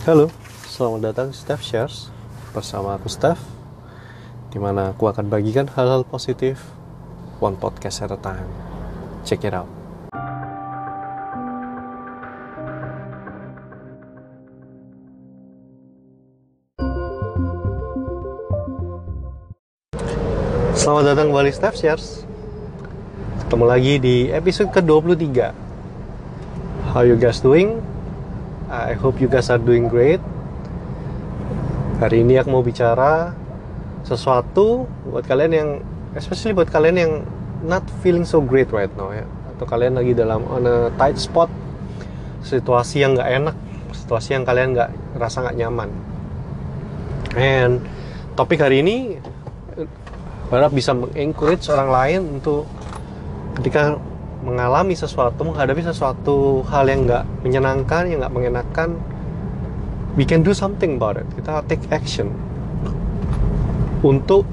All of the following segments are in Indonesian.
Halo, selamat datang di Steph Shares bersama aku Steph Di mana aku akan bagikan hal-hal positif One podcast at a time. Check it out. Selamat datang kembali Steph Shares. Ketemu lagi di episode ke-23 How you guys doing? I hope you guys are doing great. Hari ini aku mau bicara sesuatu buat kalian yang, especially buat kalian yang not feeling so great right now ya, atau kalian lagi dalam on a tight spot, situasi yang nggak enak, situasi yang kalian nggak rasa nggak nyaman. And topik hari ini harap bisa mengencourage orang lain untuk ketika mengalami sesuatu, menghadapi sesuatu hal yang nggak menyenangkan, yang nggak mengenakan, we can do something about it. Kita take action untuk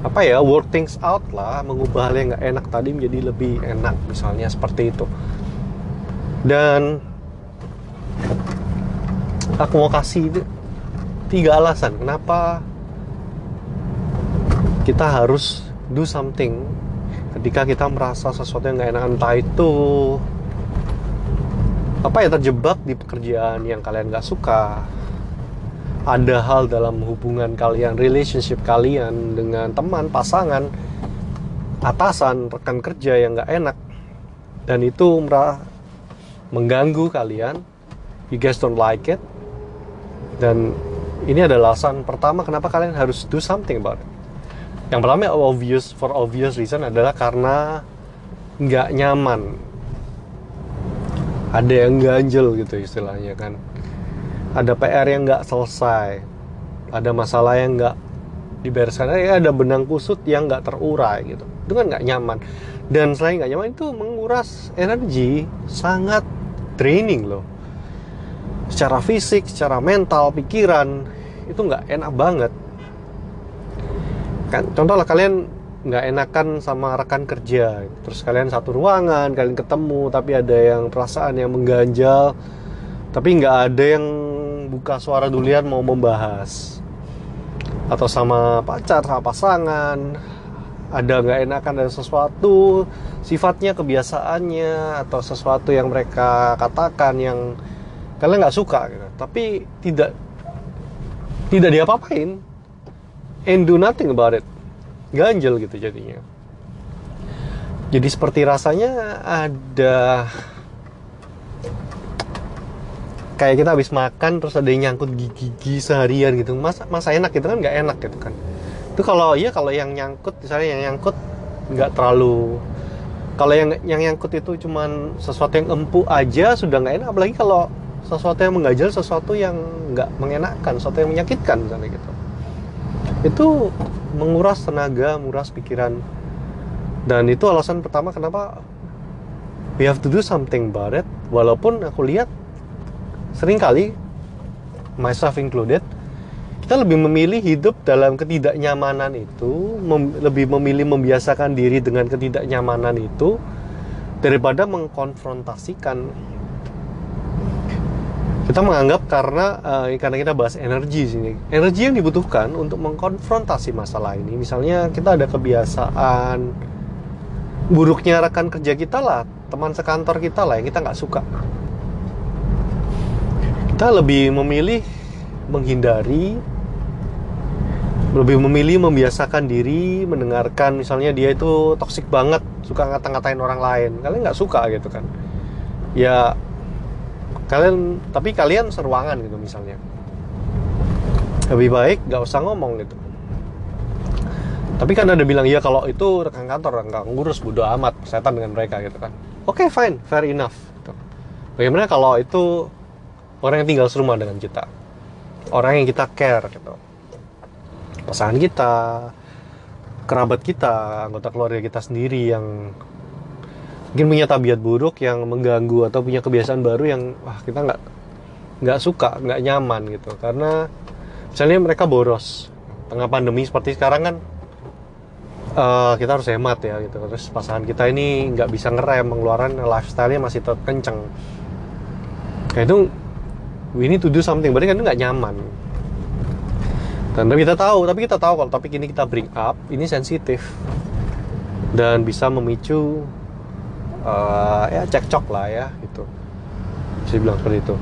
apa ya, work things out lah, mengubah hal yang nggak enak tadi menjadi lebih enak, misalnya seperti itu. Dan aku mau kasih tiga alasan kenapa kita harus do something ketika kita merasa sesuatu yang nggak enak entah itu apa ya terjebak di pekerjaan yang kalian nggak suka ada hal dalam hubungan kalian relationship kalian dengan teman pasangan atasan rekan kerja yang nggak enak dan itu merah mengganggu kalian you guys don't like it dan ini adalah alasan pertama kenapa kalian harus do something about it yang pertama obvious for obvious reason adalah karena nggak nyaman. Ada yang ganjel gitu istilahnya kan. Ada PR yang nggak selesai. Ada masalah yang nggak dibereskan. Ya ada benang kusut yang nggak terurai gitu. Itu kan nggak nyaman. Dan selain nggak nyaman itu menguras energi sangat draining loh. Secara fisik secara mental pikiran itu nggak enak banget kan contoh lah kalian nggak enakan sama rekan kerja. Terus kalian satu ruangan kalian ketemu tapi ada yang perasaan yang mengganjal. Tapi nggak ada yang buka suara duluan mau membahas. Atau sama pacar sama pasangan. Ada nggak enakan ada sesuatu sifatnya kebiasaannya atau sesuatu yang mereka katakan yang kalian nggak suka gitu. tapi tidak tidak diapa-apain and do nothing about it. Ganjel gitu jadinya. Jadi seperti rasanya ada kayak kita habis makan terus ada yang nyangkut gigi-gigi seharian gitu. Masa masa enak gitu kan? Nggak enak gitu kan. Itu kalau iya kalau yang nyangkut misalnya yang nyangkut nggak terlalu kalau yang yang nyangkut itu cuman sesuatu yang empuk aja sudah nggak enak. Apalagi kalau sesuatu yang mengganjal sesuatu yang nggak mengenakan sesuatu yang menyakitkan misalnya gitu itu menguras tenaga, menguras pikiran. Dan itu alasan pertama kenapa we have to do something about it. Walaupun aku lihat sering kali myself included kita lebih memilih hidup dalam ketidaknyamanan itu, mem lebih memilih membiasakan diri dengan ketidaknyamanan itu daripada mengkonfrontasikan kita menganggap karena uh, karena kita bahas energi sini. Energi yang dibutuhkan untuk mengkonfrontasi masalah ini. Misalnya kita ada kebiasaan buruknya rekan kerja kita lah teman sekantor kita lah yang kita nggak suka. Kita lebih memilih menghindari lebih memilih membiasakan diri mendengarkan. Misalnya dia itu toksik banget suka ngata-ngatain orang lain. Kalian nggak suka gitu kan? Ya kalian tapi kalian seruangan gitu misalnya. Lebih baik gak usah ngomong gitu. Tapi kan ada bilang ya kalau itu rekan kantor nggak ngurus bodo amat setan dengan mereka gitu kan. Oke okay, fine fair enough gitu. bagaimana kalau itu orang yang tinggal serumah dengan kita? Orang yang kita care gitu. Pasangan kita kerabat kita anggota keluarga kita sendiri yang mungkin punya tabiat buruk yang mengganggu atau punya kebiasaan baru yang wah kita nggak nggak suka nggak nyaman gitu. Karena misalnya mereka boros. Tengah pandemi seperti sekarang kan uh, kita harus hemat ya gitu. Terus pasangan kita ini nggak bisa ngerem pengeluaran lifestyle-nya masih tetap kenceng. Nah itu we need to do something. Berarti kan itu nggak nyaman. Dan kita tahu tapi kita tahu kalau topik ini kita bring up ini sensitif. Dan bisa memicu uh, ya cekcok lah ya gitu. Bisa bilang seperti itu.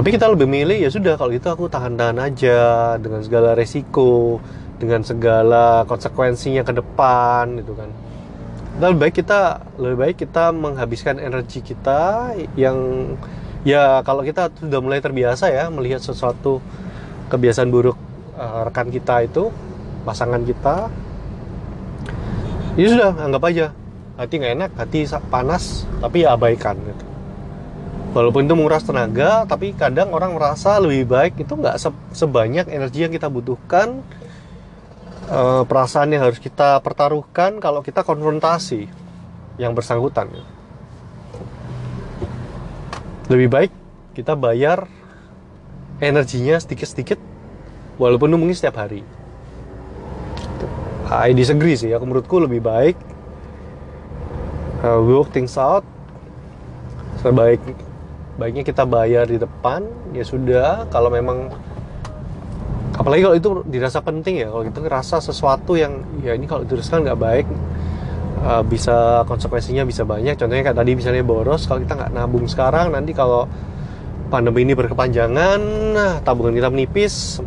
Tapi kita lebih milih ya sudah kalau gitu aku tahan-tahan aja dengan segala resiko dengan segala konsekuensinya ke depan gitu kan. Lebih baik kita lebih baik kita menghabiskan energi kita yang ya kalau kita sudah mulai terbiasa ya melihat sesuatu kebiasaan buruk uh, rekan kita itu pasangan kita ya sudah anggap aja hati nggak enak hati panas tapi ya abaikan gitu walaupun itu menguras tenaga tapi kadang orang merasa lebih baik itu nggak sebanyak energi yang kita butuhkan uh, perasaan yang harus kita pertaruhkan kalau kita konfrontasi yang bersangkutan. Lebih baik kita bayar energinya sedikit-sedikit walaupun mungkin setiap hari. I disagree sih, aku menurutku lebih baik uh, work things out. Sebaik baiknya kita bayar di depan. Ya sudah kalau memang apalagi kalau itu dirasa penting ya. Kalau gitu ngerasa sesuatu yang ya ini kalau diteruskan nggak baik uh, bisa konsekuensinya bisa banyak. Contohnya kayak tadi misalnya boros kalau kita nggak nabung sekarang nanti kalau pandemi ini berkepanjangan nah tabungan kita menipis.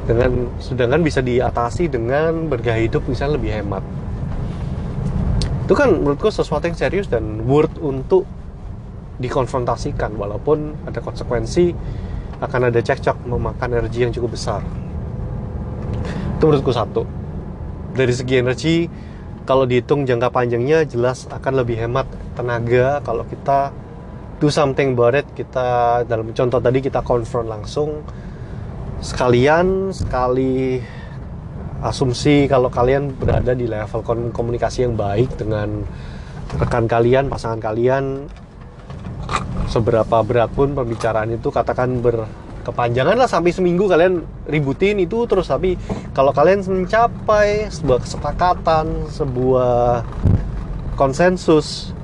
Dengan sedangkan bisa diatasi dengan bergaya hidup misalnya lebih hemat itu kan menurutku sesuatu yang serius dan worth untuk dikonfrontasikan walaupun ada konsekuensi akan ada cekcok memakan energi yang cukup besar. Itu menurutku satu. Dari segi energi kalau dihitung jangka panjangnya jelas akan lebih hemat tenaga kalau kita do something about it. Kita dalam contoh tadi kita konfront langsung. Sekalian sekali asumsi kalau kalian berada di level komunikasi yang baik dengan rekan kalian pasangan kalian seberapa berat pun pembicaraan itu katakan berkepanjangan lah sampai seminggu kalian ributin itu terus. Tapi kalau kalian mencapai sebuah kesepakatan sebuah konsensus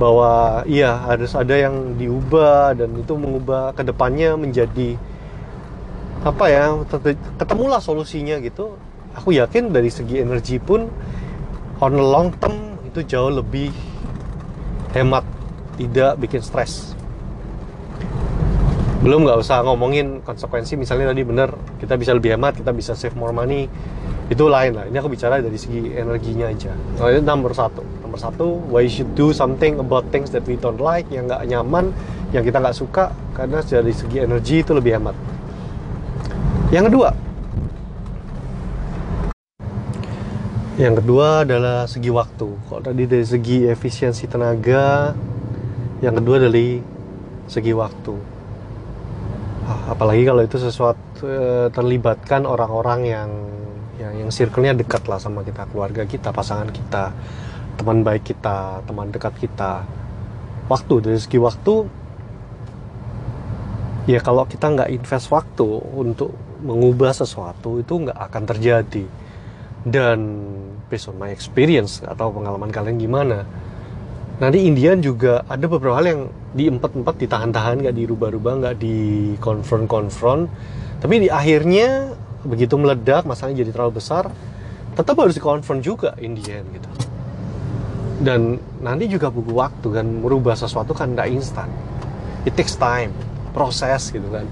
bahwa iya harus ada yang diubah dan itu mengubah ke depannya menjadi apa ya ketemulah solusinya gitu aku yakin dari segi energi pun on the long term itu jauh lebih hemat tidak bikin stres. Belum nggak usah ngomongin konsekuensi. Misalnya tadi bener kita bisa lebih hemat kita bisa save more money. Itu lain lah. Ini aku bicara dari segi energinya aja. Oh, itu nomor satu. Nomor satu why you should do something about things that we don't like yang nggak nyaman yang kita nggak suka karena dari segi energi itu lebih hemat. Yang kedua yang kedua adalah segi waktu. Kalau tadi dari segi efisiensi tenaga yang kedua dari segi waktu. Ah, apalagi kalau itu sesuatu eh, terlibatkan orang-orang yang yang yang circle-nya dekat lah sama kita keluarga kita pasangan kita teman baik kita teman dekat kita. Waktu dari segi waktu ya kalau kita nggak invest waktu untuk mengubah sesuatu itu nggak akan terjadi dan based on my experience atau pengalaman kalian gimana? Nanti Indian juga ada beberapa hal yang diempat-empat ditahan-tahan nggak dirubah-rubah nggak dikonfront-konfront tapi di akhirnya begitu meledak masalahnya jadi terlalu besar tetap harus dikonfront juga Indian gitu. Dan nanti juga butuh waktu kan. Merubah sesuatu kan nggak instan. It takes time proses gitu kan.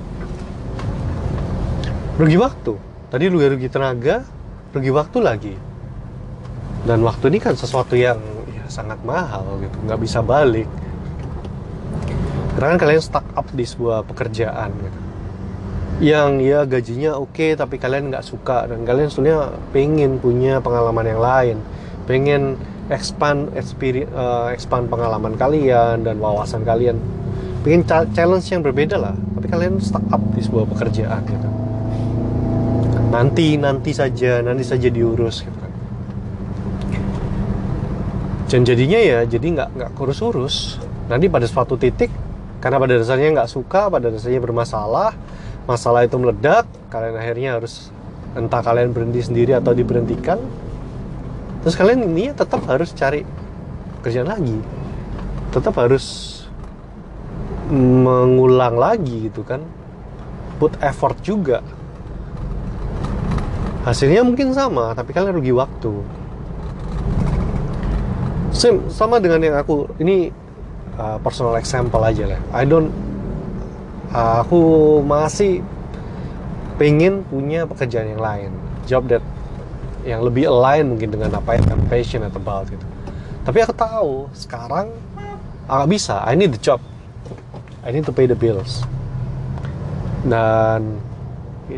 Rugi waktu. Tadi rugi-rugi tenaga rugi waktu lagi. Dan waktu ini kan sesuatu yang sangat mahal gitu nggak bisa balik. Karena kan kalian stuck up di sebuah pekerjaan gitu. Yang ya gajinya oke okay, tapi kalian nggak suka. Dan kalian sebenarnya pengen punya pengalaman yang lain. Pengen expand experience, uh, expand pengalaman kalian dan wawasan kalian. Pengen challenge yang berbeda lah. Tapi kalian stuck up di sebuah pekerjaan gitu nanti nanti saja nanti saja diurus gitu dan jadinya ya jadi nggak nggak kurus-urus nanti pada suatu titik karena pada dasarnya nggak suka pada dasarnya bermasalah masalah itu meledak kalian akhirnya harus entah kalian berhenti sendiri atau diberhentikan terus kalian ini tetap harus cari kerjaan lagi. Tetap harus mengulang lagi gitu kan. Put effort juga hasilnya mungkin sama tapi kalian rugi waktu. Same, sama dengan yang aku ini uh, personal example aja lah. I don't uh, aku masih pengen punya pekerjaan yang lain. Job that yang lebih align mungkin dengan apa yang I'm passionate about gitu. Tapi aku tahu sekarang nggak bisa. I need the job. I need to pay the bills. Dan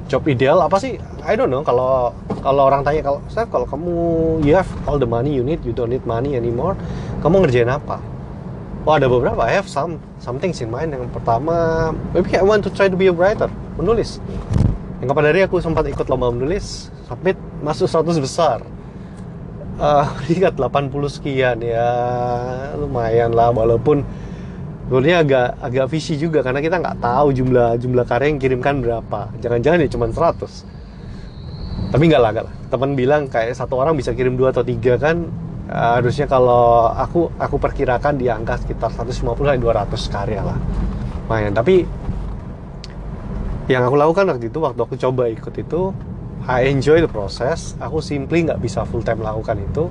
job ideal apa sih? I don't know. Kalau kalau orang tanya kalau saya kalau kamu you have all the money you need you don't need money anymore kamu ngerjain apa? Oh ada beberapa. I have some some things in mind. Yang pertama maybe I want to try to be a writer menulis. Yang kapan hari aku sempat ikut lomba menulis. Submit masuk 100 besar. Uh, ingat 80 sekian. Ya lumayan lah. Walaupun sebenarnya agak agak visi juga karena kita nggak tahu jumlah jumlah karya yang kirimkan berapa. Jangan-jangan ya cuma 100 tapi nggak lah, lah. Teman bilang kayak satu orang bisa kirim dua atau tiga kan uh, harusnya kalau aku aku perkirakan di angka sekitar 150 sampai 200 karya lah. Lumayan. Tapi yang aku lakukan waktu itu waktu aku coba ikut itu I enjoy the process. Aku simply nggak bisa full time lakukan itu.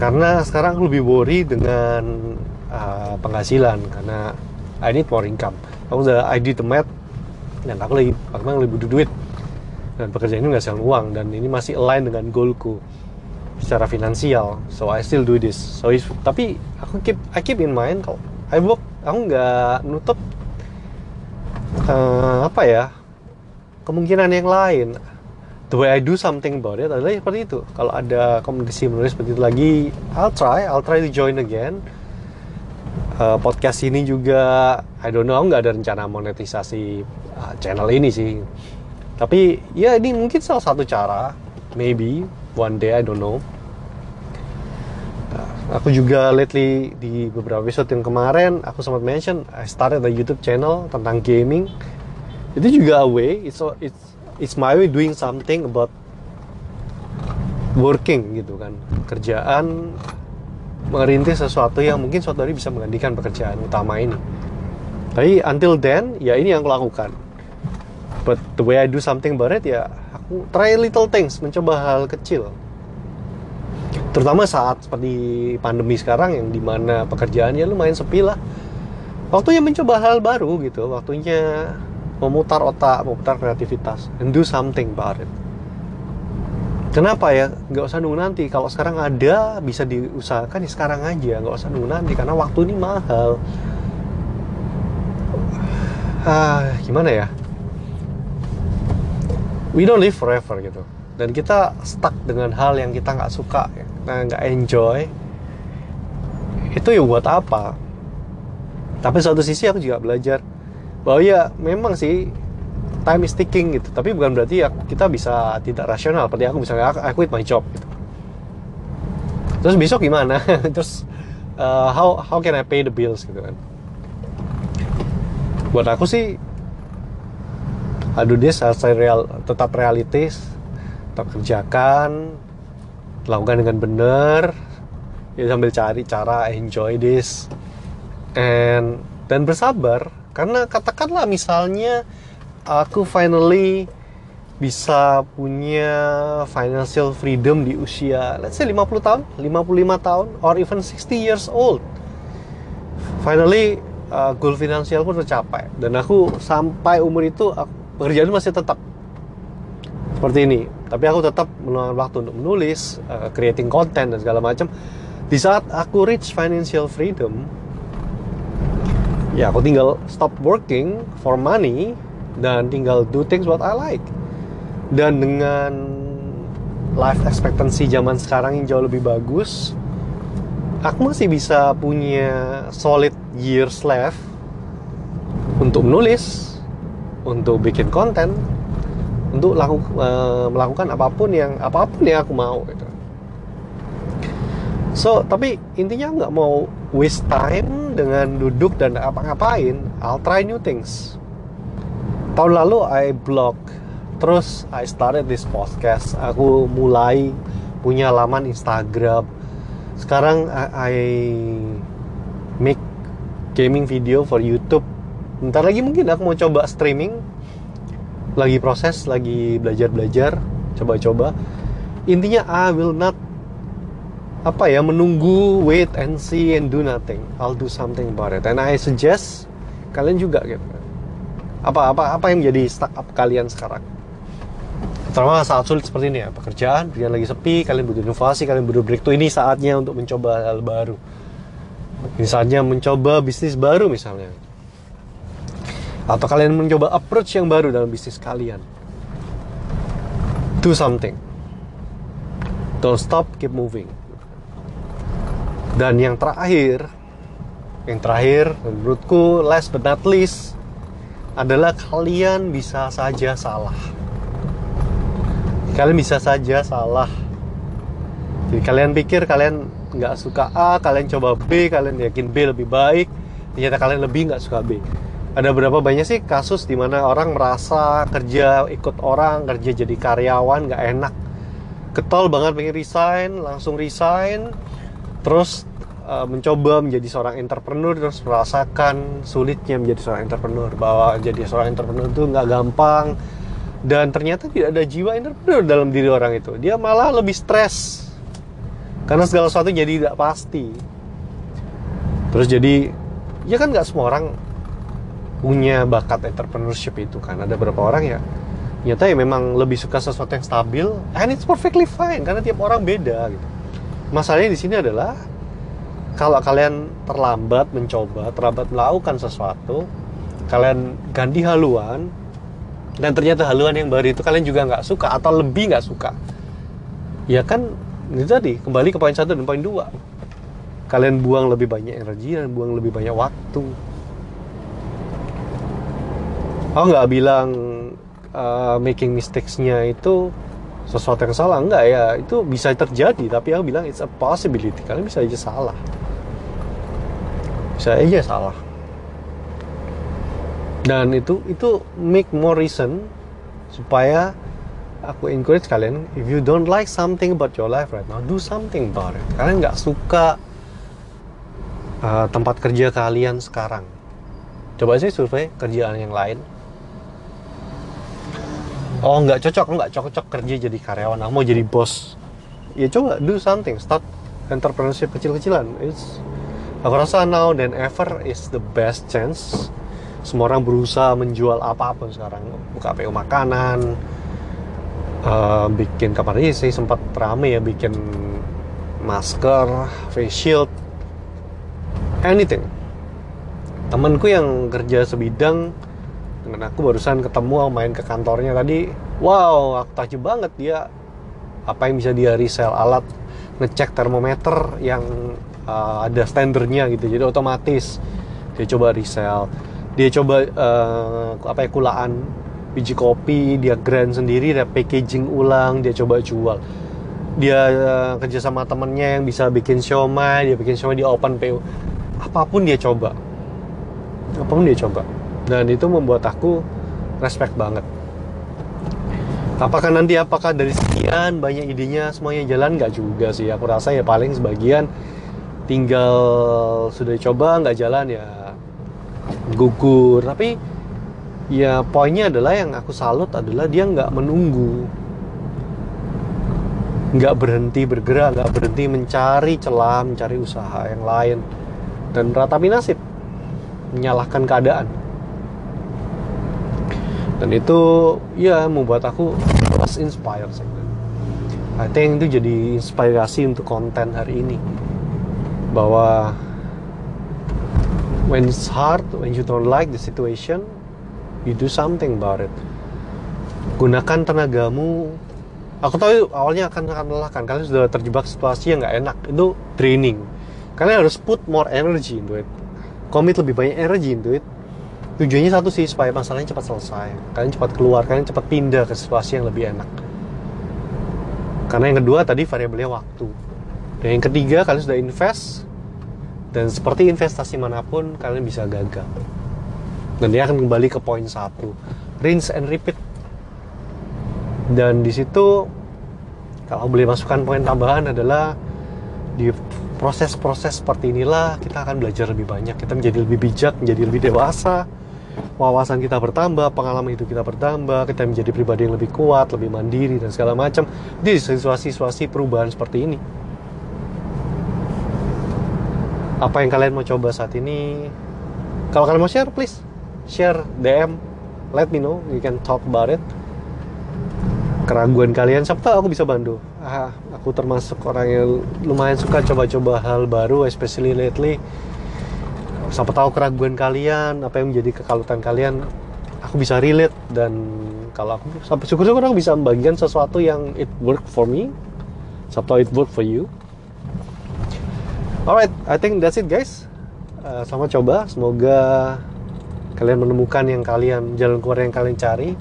Karena sekarang aku lebih worry dengan uh, penghasilan karena I need more income. Aku udah I did the math dan aku lagi aku memang lebih butuh duit dan pekerjaan ini menghasilkan uang dan ini masih align dengan goalku secara finansial. So I still do this. So tapi aku keep I keep in mind kalau I work aku nggak nutup uh, apa ya kemungkinan yang lain the way I do something about it adalah seperti itu kalau ada komunikasi menulis seperti itu lagi I'll try I'll try to join again uh, podcast ini juga I don't know nggak ada rencana monetisasi uh, channel ini sih. Tapi ya ini mungkin salah satu cara maybe one day I don't know. Uh, aku juga lately di beberapa episode yang kemarin aku sempat mention I started a YouTube channel tentang gaming. Itu juga a way it's it's it's my way doing something about working gitu kan. Kerjaan merintis sesuatu yang mungkin suatu hari bisa menggantikan pekerjaan utama ini. Tapi until then, ya ini yang aku lakukan. But the way I do something about it, ya aku try little things, mencoba hal kecil. Terutama saat seperti pandemi sekarang yang di mana pekerjaannya lumayan sepi lah. Waktunya mencoba hal baru gitu, waktunya memutar otak, memutar kreativitas, and do something about it. Kenapa ya? Nggak usah nunggu nanti. Kalau sekarang ada, bisa diusahakan ya sekarang aja. Nggak usah nunggu nanti, karena waktu ini mahal. Ah, gimana ya? We don't live forever gitu. Dan kita stuck dengan hal yang kita nggak suka, nah, nggak enjoy. Itu ya buat apa? Tapi satu sisi aku juga belajar bahwa ya memang sih time is ticking gitu. Tapi bukan berarti ya kita bisa tidak rasional. Seperti aku misalnya I quit my job gitu. Terus besok gimana? Terus uh, how how can I pay the bills gitu kan? Buat aku sih aduh dia saya real tetap realistis tetap kerjakan lakukan dengan benar ya sambil cari cara enjoy this and dan bersabar. Karena katakanlah misalnya aku finally bisa punya financial freedom di usia let's say 50 tahun, 55 tahun or even 60 years old. Finally uh, goal pun tercapai dan aku sampai umur itu aku, pekerjaan masih tetap seperti ini. Tapi aku tetap meluangkan waktu untuk menulis, uh, creating content dan segala macam. Di saat aku reach financial freedom, ya aku tinggal stop working for money dan tinggal do things what I like dan dengan life expectancy zaman sekarang yang jauh lebih bagus aku masih bisa punya solid years left untuk menulis untuk bikin konten untuk laku, uh, melakukan apa pun yang apa pun yang aku mau gitu. So, tapi intinya nggak mau waste time dengan duduk dan apa-ngapain. I'll try new things tahun lalu I blog. Terus I started this podcast. Aku mulai punya laman Instagram. Sekarang I, I make gaming video for YouTube. Ntar lagi mungkin aku mau coba streaming. Lagi proses lagi belajar belajar coba-coba. Intinya I will not apa ya menunggu wait and see and do nothing. I'll do something about it. And I suggest kalian juga gitu apa apa apa yang menjadi startup kalian sekarang? Terutama saat sulit seperti ini ya pekerjaan kalian lagi sepi kalian butuh inovasi kalian butuh breakthrough ini saatnya untuk mencoba hal baru. Ini saatnya mencoba bisnis baru misalnya. Atau kalian mencoba approach yang baru dalam bisnis kalian. Do something. Don't stop keep moving. Dan yang terakhir, yang terakhir menurutku last but not least adalah kalian bisa saja salah. Kalian bisa saja salah. Jadi kalian pikir kalian nggak suka A, kalian coba B, kalian yakin B lebih baik, ternyata kalian lebih nggak suka B. Ada berapa banyak sih kasus di mana orang merasa kerja ikut orang, kerja jadi karyawan nggak enak, ketol banget pengen resign, langsung resign, terus uh, mencoba menjadi seorang entrepreneur terus merasakan sulitnya menjadi seorang entrepreneur bahwa jadi seorang entrepreneur itu nggak gampang. Dan ternyata tidak ada jiwa entrepreneur dalam diri orang itu. Dia malah lebih stres. Karena segala sesuatu jadi tidak pasti. Terus jadi ya kan nggak semua orang punya bakat entrepreneurship itu kan. Ada beberapa orang ya ternyata ya memang lebih suka sesuatu yang stabil and it's perfectly fine karena tiap orang beda gitu. Masalahnya di sini adalah kalau kalian terlambat mencoba, terlambat melakukan sesuatu, kalian ganti haluan, dan ternyata haluan yang baru itu kalian juga nggak suka atau lebih nggak suka, ya kan ini tadi kembali ke poin satu dan poin dua. Kalian buang lebih banyak energi dan buang lebih banyak waktu. Aku nggak bilang uh, making mistakes-nya itu sesuatu yang salah enggak ya itu bisa terjadi tapi aku bilang it's a possibility kalian bisa aja salah bisa aja salah. Dan itu itu make more reason supaya aku encourage kalian if you don't like something about your life right now do something about it. Kalian nggak suka uh, tempat kerja kalian sekarang. Coba sih survei kerjaan yang lain. Oh nggak cocok nggak cocok kerja jadi karyawan aku mau jadi bos. Ya coba do something start entrepreneurship kecil-kecilan. It's aku rasa now dan ever is the best chance. Semua orang berusaha menjual apa pun sekarang. Buka PO makanan uh, bikin ini sih sempat rame ya bikin masker face shield anything. Temanku yang kerja sebidang dengan aku barusan ketemu main ke kantornya tadi wow aku takjub banget dia. Apa yang bisa dia resell alat? Ngecek termometer yang uh, ada standarnya gitu. Jadi otomatis dia coba resell. Dia coba uh, apa ya kulaan biji kopi dia grand sendiri dia packaging ulang dia coba jual. Dia uh, kerja sama temennya yang bisa bikin siomay dia bikin siomay di open PO apa pun dia coba. Apa pun dia coba. Dan itu membuat aku respect banget. Apakah nanti apakah dari sekian banyak idenya semuanya jalan? Nggak juga sih. Aku rasa ya paling sebagian tinggal sudah coba nggak jalan ya gugur. Tapi ya poinnya adalah yang aku salut adalah dia nggak menunggu. Nggak berhenti bergerak nggak berhenti mencari celah mencari usaha yang lain. Dan meratapi nasib. Menyalahkan keadaan. Dan itu ya membuat aku was inspired I think itu jadi inspirasi untuk konten hari ini bahwa when it's hard when you don't like the situation you do something about it. Gunakan tenagamu. Aku tahu awalnya akan akan melelahkan kalian sudah terjebak situasi yang nggak enak. Itu training kalian harus put more energy into it. Commit lebih banyak energy into it. Tujuannya satu sih supaya masalahnya cepat selesai. Kalian cepat keluar kalian cepat pindah ke situasi yang lebih enak. Karena yang kedua tadi variabelnya waktu dan yang ketiga kalian sudah invest. Dan seperti investasi mana pun kalian bisa gagal. Dan dia akan kembali ke poin satu. Rinse and repeat. Dan di situ kalau boleh masukkan poin tambahan adalah di proses-proses seperti inilah kita akan belajar lebih banyak. Kita menjadi lebih bijak menjadi lebih dewasa. Wawasan kita bertambah, pengalaman hidup kita bertambah, kita menjadi pribadi yang lebih kuat, lebih mandiri dan segala macam. Di situasi-situasi perubahan seperti ini. Apa yang kalian mau coba saat ini? Kalau kalian mau share, please share DM, let me know, you can talk about it. Keraguan kalian, siapa tahu aku bisa bantu. Ah, aku termasuk orang yang lumayan suka coba-coba hal baru, especially lately siapa tahu keraguan kalian apa yang menjadi kekalutan kalian aku bisa relate dan kalau aku sampai syukur-syukur aku bisa membagikan sesuatu yang it work for me siapa tahu it work for you alright I think that's it guys. Uh, sama coba. Semoga kalian menemukan yang kalian jalan keluar yang kalian cari.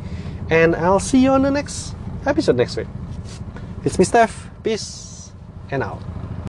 And I'll see you on the next episode next week. It's me Steph. Peace and out